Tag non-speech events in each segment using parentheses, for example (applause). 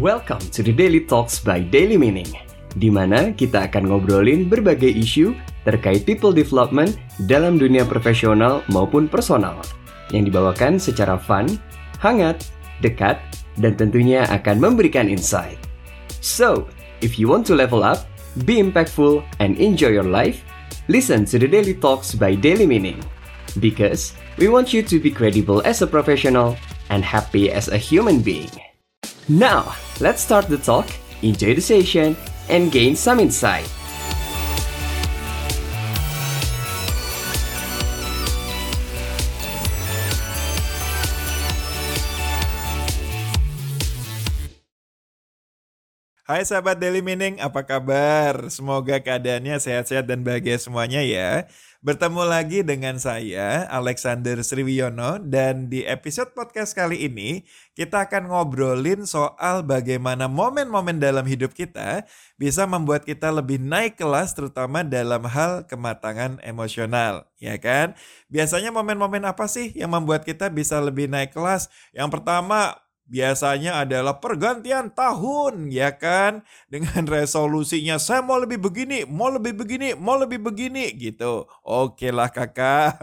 Welcome to the Daily Talks by Daily Meaning, di mana kita akan ngobrolin berbagai isu terkait people development dalam dunia profesional maupun personal, yang dibawakan secara fun, hangat, dekat, dan tentunya akan memberikan insight. So, if you want to level up, be impactful, and enjoy your life, listen to the Daily Talks by Daily Meaning. Because we want you to be credible as a professional and happy as a human being. Now, let's start the talk, enjoy the session, and gain some insight. Hai sahabat Daily Meaning, apa kabar? Semoga keadaannya sehat-sehat dan bahagia semuanya ya. Bertemu lagi dengan saya, Alexander Sriwiono, dan di episode podcast kali ini kita akan ngobrolin soal bagaimana momen-momen dalam hidup kita bisa membuat kita lebih naik kelas terutama dalam hal kematangan emosional, ya kan? Biasanya momen-momen apa sih yang membuat kita bisa lebih naik kelas? Yang pertama, biasanya adalah pergantian tahun ya kan? Dengan resolusinya saya mau lebih begini mau lebih begini mau lebih begini gitu. Oke lah kakak.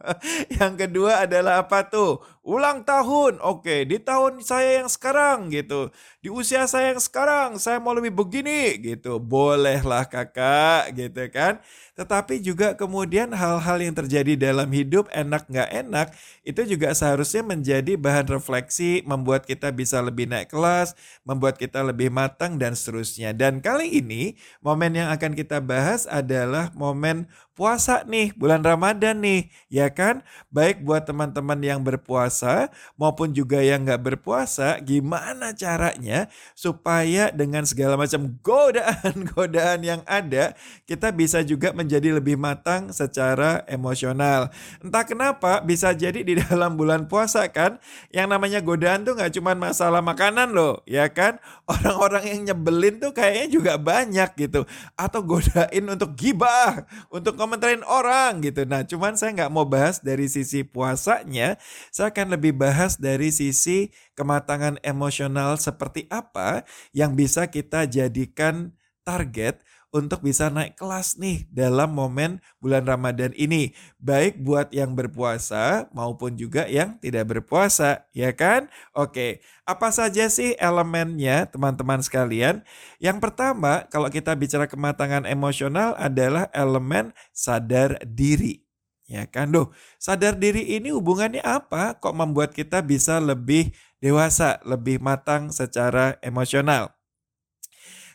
(laughs) Yang kedua adalah apa tuh ulang tahun. Oke di tahun saya yang sekarang gitu. Di usia saya yang sekarang saya mau lebih begini gitu. Bolehlah kakak gitu kan. Tetapi juga kemudian hal-hal yang terjadi dalam hidup enak nggak enak itu juga seharusnya menjadi bahan refleksi membuat kita bisa lebih naik kelas, membuat kita lebih matang dan seterusnya. Dan kali ini momen yang akan kita bahas adalah momen puasa nih, bulan Ramadan nih, ya kan? Baik buat teman-teman yang berpuasa maupun juga yang nggak berpuasa, gimana caranya supaya dengan segala macam godaan-godaan yang ada, kita bisa juga menjadi lebih matang secara emosional. Entah kenapa bisa jadi di dalam bulan puasa kan, yang namanya godaan tuh nggak cuma masalah makanan loh, ya kan? Orang-orang yang nyebelin tuh kayaknya juga banyak gitu, atau godain untuk gibah, untuk komentarin orang gitu. Nah, cuman saya nggak mau bahas dari sisi puasanya, saya akan lebih bahas dari sisi kematangan emosional seperti apa yang bisa kita jadikan target untuk bisa naik kelas nih dalam momen bulan Ramadan ini. Baik buat yang berpuasa maupun juga yang tidak berpuasa, ya kan? Oke, apa saja sih elemennya teman-teman sekalian? Yang pertama, kalau kita bicara kematangan emosional adalah elemen sadar diri. Ya kan, Duh, sadar diri ini hubungannya apa? Kok membuat kita bisa lebih dewasa, lebih matang secara emosional?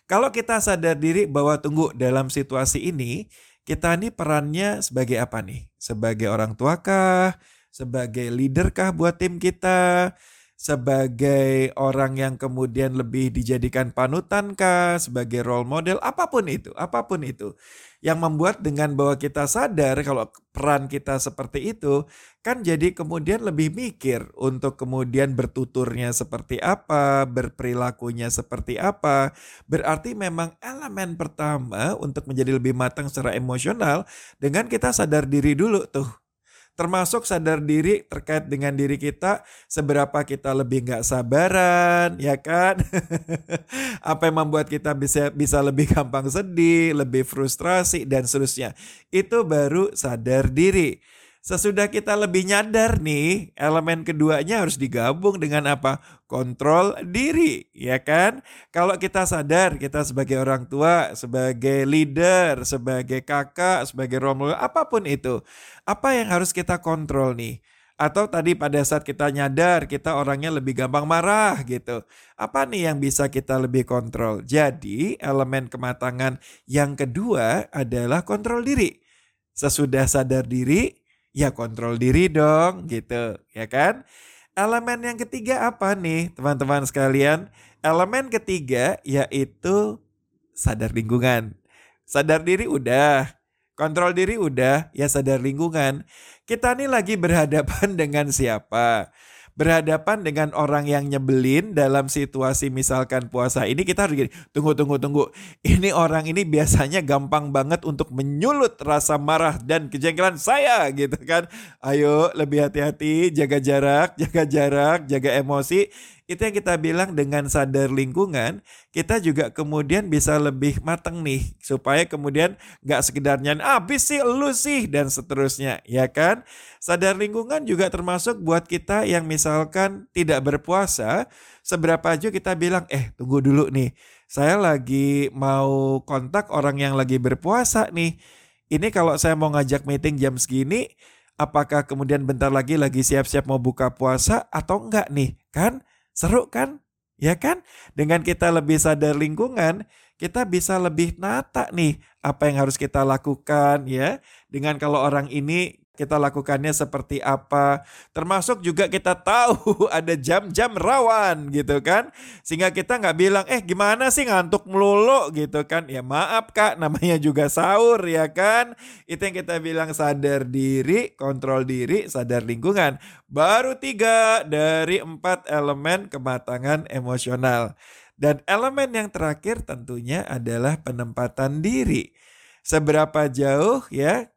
Kalau kita sadar diri bahwa tunggu dalam situasi ini, kita ini perannya sebagai apa nih? Sebagai orang tua kah? Sebagai leader kah buat tim kita? Sebagai orang yang kemudian lebih dijadikan panutan kah? Sebagai role model? Apa pun itu, apa pun itu yang membuat dengan bahwa kita sadar kalau peran kita seperti itu kan jadi kemudian lebih mikir untuk kemudian bertuturnya seperti apa, berperilakunya seperti apa. Berarti memang elemen pertama untuk menjadi lebih matang secara emosional dengan kita sadar diri dulu tuh termasuk sadar diri terkait dengan diri kita seberapa kita lebih nggak sabaran ya kan? (laughs) Apa yang membuat kita bisa bisa lebih gampang sedih lebih frustrasi dan seterusnya. Itu baru sadar diri Sesudah kita lebih nyadar nih, elemen keduanya harus digabung dengan apa? Kontrol diri, ya kan? Kalau kita sadar kita sebagai orang tua, sebagai leader, sebagai kakak, sebagai role apa pun itu, apa yang harus kita kontrol nih? Atau tadi pada saat kita nyadar kita orangnya lebih gampang marah gitu. Apa nih yang bisa kita lebih kontrol? Jadi elemen kematangan yang kedua adalah kontrol diri. Sesudah sadar diri, ya kontrol diri dong gitu ya kan. Elemen yang ketiga apa nih teman-teman sekalian? Elemen ketiga yaitu sadar lingkungan. Sadar diri udah, kontrol diri udah, ya sadar lingkungan. Kita nih lagi berhadapan (laughs) dengan siapa? Berhadapan dengan orang yang nyebelin dalam situasi misalkan puasa ini kita harus gini, tunggu tunggu tunggu. Ini orang ini biasanya gampang banget untuk menyulut rasa marah dan kejengkelan saya gitu kan. Ayo lebih hati-hati, jaga jarak, jaga jarak, jaga emosi. Itu yang kita bilang dengan sadar lingkungan, kita juga kemudian bisa lebih mateng nih supaya kemudian nggak sekedarnya habis sih lu sih dan seterusnya ya kan? Sadar lingkungan juga termasuk buat kita yang misalkan tidak berpuasa seberapa aja kita bilang eh tunggu dulu nih saya lagi mau kontak orang yang lagi berpuasa nih. Ini kalau saya mau ngajak meeting jam segini apakah kemudian bentar lagi lagi siap-siap mau buka puasa atau enggak nih? Kan seru kan Ya kan? Dengan kita lebih sadar lingkungan, kita bisa lebih nata nih apa yang harus kita lakukan ya. Dengan kalau orang ini kita lakukannya seperti apa. Termasuk juga kita tahu (laughs) ada jam-jam rawan gitu kan. Sehingga kita nggak bilang, eh gimana sih ngantuk melulu gitu kan. Ya maaf kak, (laughs) namanya juga sahur ya kan. Itu yang kita bilang sadar diri, kontrol diri, sadar lingkungan. Baru tiga dari empat elemen kematangan emosional. Dan elemen yang terakhir tentunya adalah penempatan diri. Seberapa jauh ya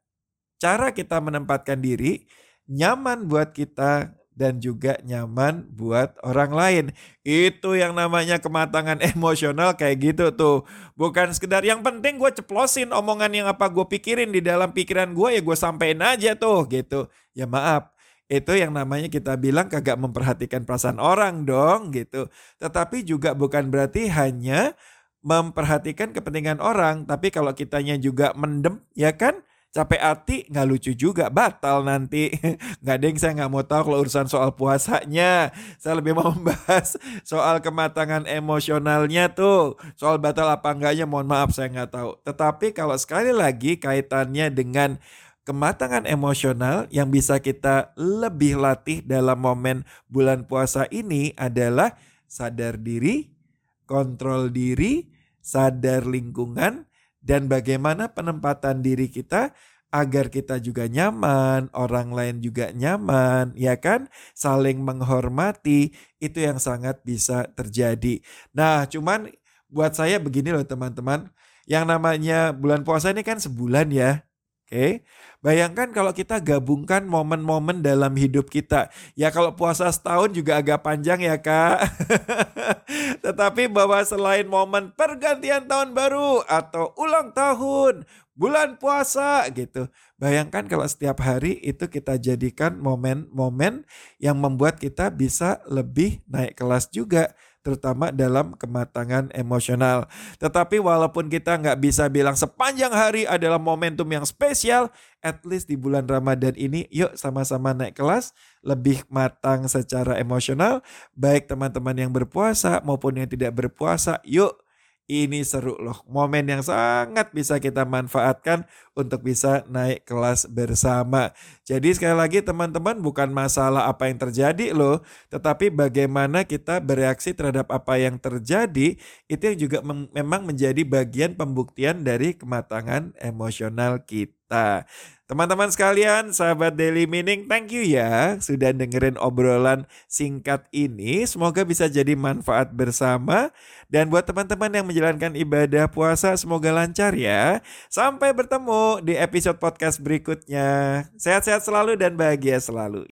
cara kita menempatkan diri nyaman buat kita dan juga nyaman buat orang lain. Itu yang namanya kematangan (laughs) emosional kayak gitu tuh. Bukan sekedar yang penting gue ceplosin omongan yang apa gue pikirin di dalam pikiran gue ya gue sampein aja tuh gitu. Ya maaf, itu yang namanya kita bilang kagak memperhatikan perasaan orang dong gitu. Tetapi juga bukan berarti hanya memperhatikan kepentingan orang, tapi kalau kitanya juga mendem ya kan capek hati nggak lucu juga batal nanti. (laughs) Nggak ada yang saya nggak mau tahu kalau urusan soal puasanya. Saya lebih mau (laughs) membahas soal kematangan emosionalnya tuh. Soal batal apa enggaknya mohon maaf saya nggak tahu. Tetapi kalau sekali lagi kaitannya dengan kematangan emosional yang bisa kita lebih latih dalam momen bulan puasa ini adalah sadar diri, kontrol diri, sadar lingkungan, dan bagaimana penempatan diri kita agar kita juga nyaman, orang lain juga nyaman, ya kan? Saling menghormati itu yang sangat bisa terjadi. Nah, cuman buat saya begini loh teman-teman, yang namanya bulan puasa ini kan sebulan ya. Oke. Bayangkan kalau kita gabungkan momen-momen dalam hidup kita. Ya kalau puasa setahun juga agak panjang ya kak. (laughs) Tetapi bahwa selain momen pergantian tahun baru atau ulang tahun, bulan puasa gitu. Bayangkan kalau setiap hari itu kita jadikan momen-momen yang membuat kita bisa lebih naik kelas juga terutama dalam kematangan emosional. Tetapi walaupun kita nggak bisa bilang sepanjang hari adalah momentum yang spesial, at least di bulan Ramadan ini yuk sama-sama naik kelas, lebih matang secara emosional, baik teman-teman yang berpuasa maupun yang tidak berpuasa, yuk ini seru loh, momen yang sangat bisa kita manfaatkan untuk bisa naik kelas bersama. Jadi sekali lagi teman-teman bukan masalah apa yang terjadi loh, tetapi bagaimana kita bereaksi terhadap apa yang terjadi itu yang juga memang menjadi bagian pembuktian dari kematangan emosional kita. Teman-teman sekalian, sahabat Daily Meaning, thank you ya sudah dengerin obrolan singkat ini. Semoga bisa jadi manfaat bersama. Dan buat teman-teman yang menjalankan ibadah puasa, semoga lancar ya. Sampai bertemu di episode podcast berikutnya. Sehat-sehat selalu dan bahagia selalu.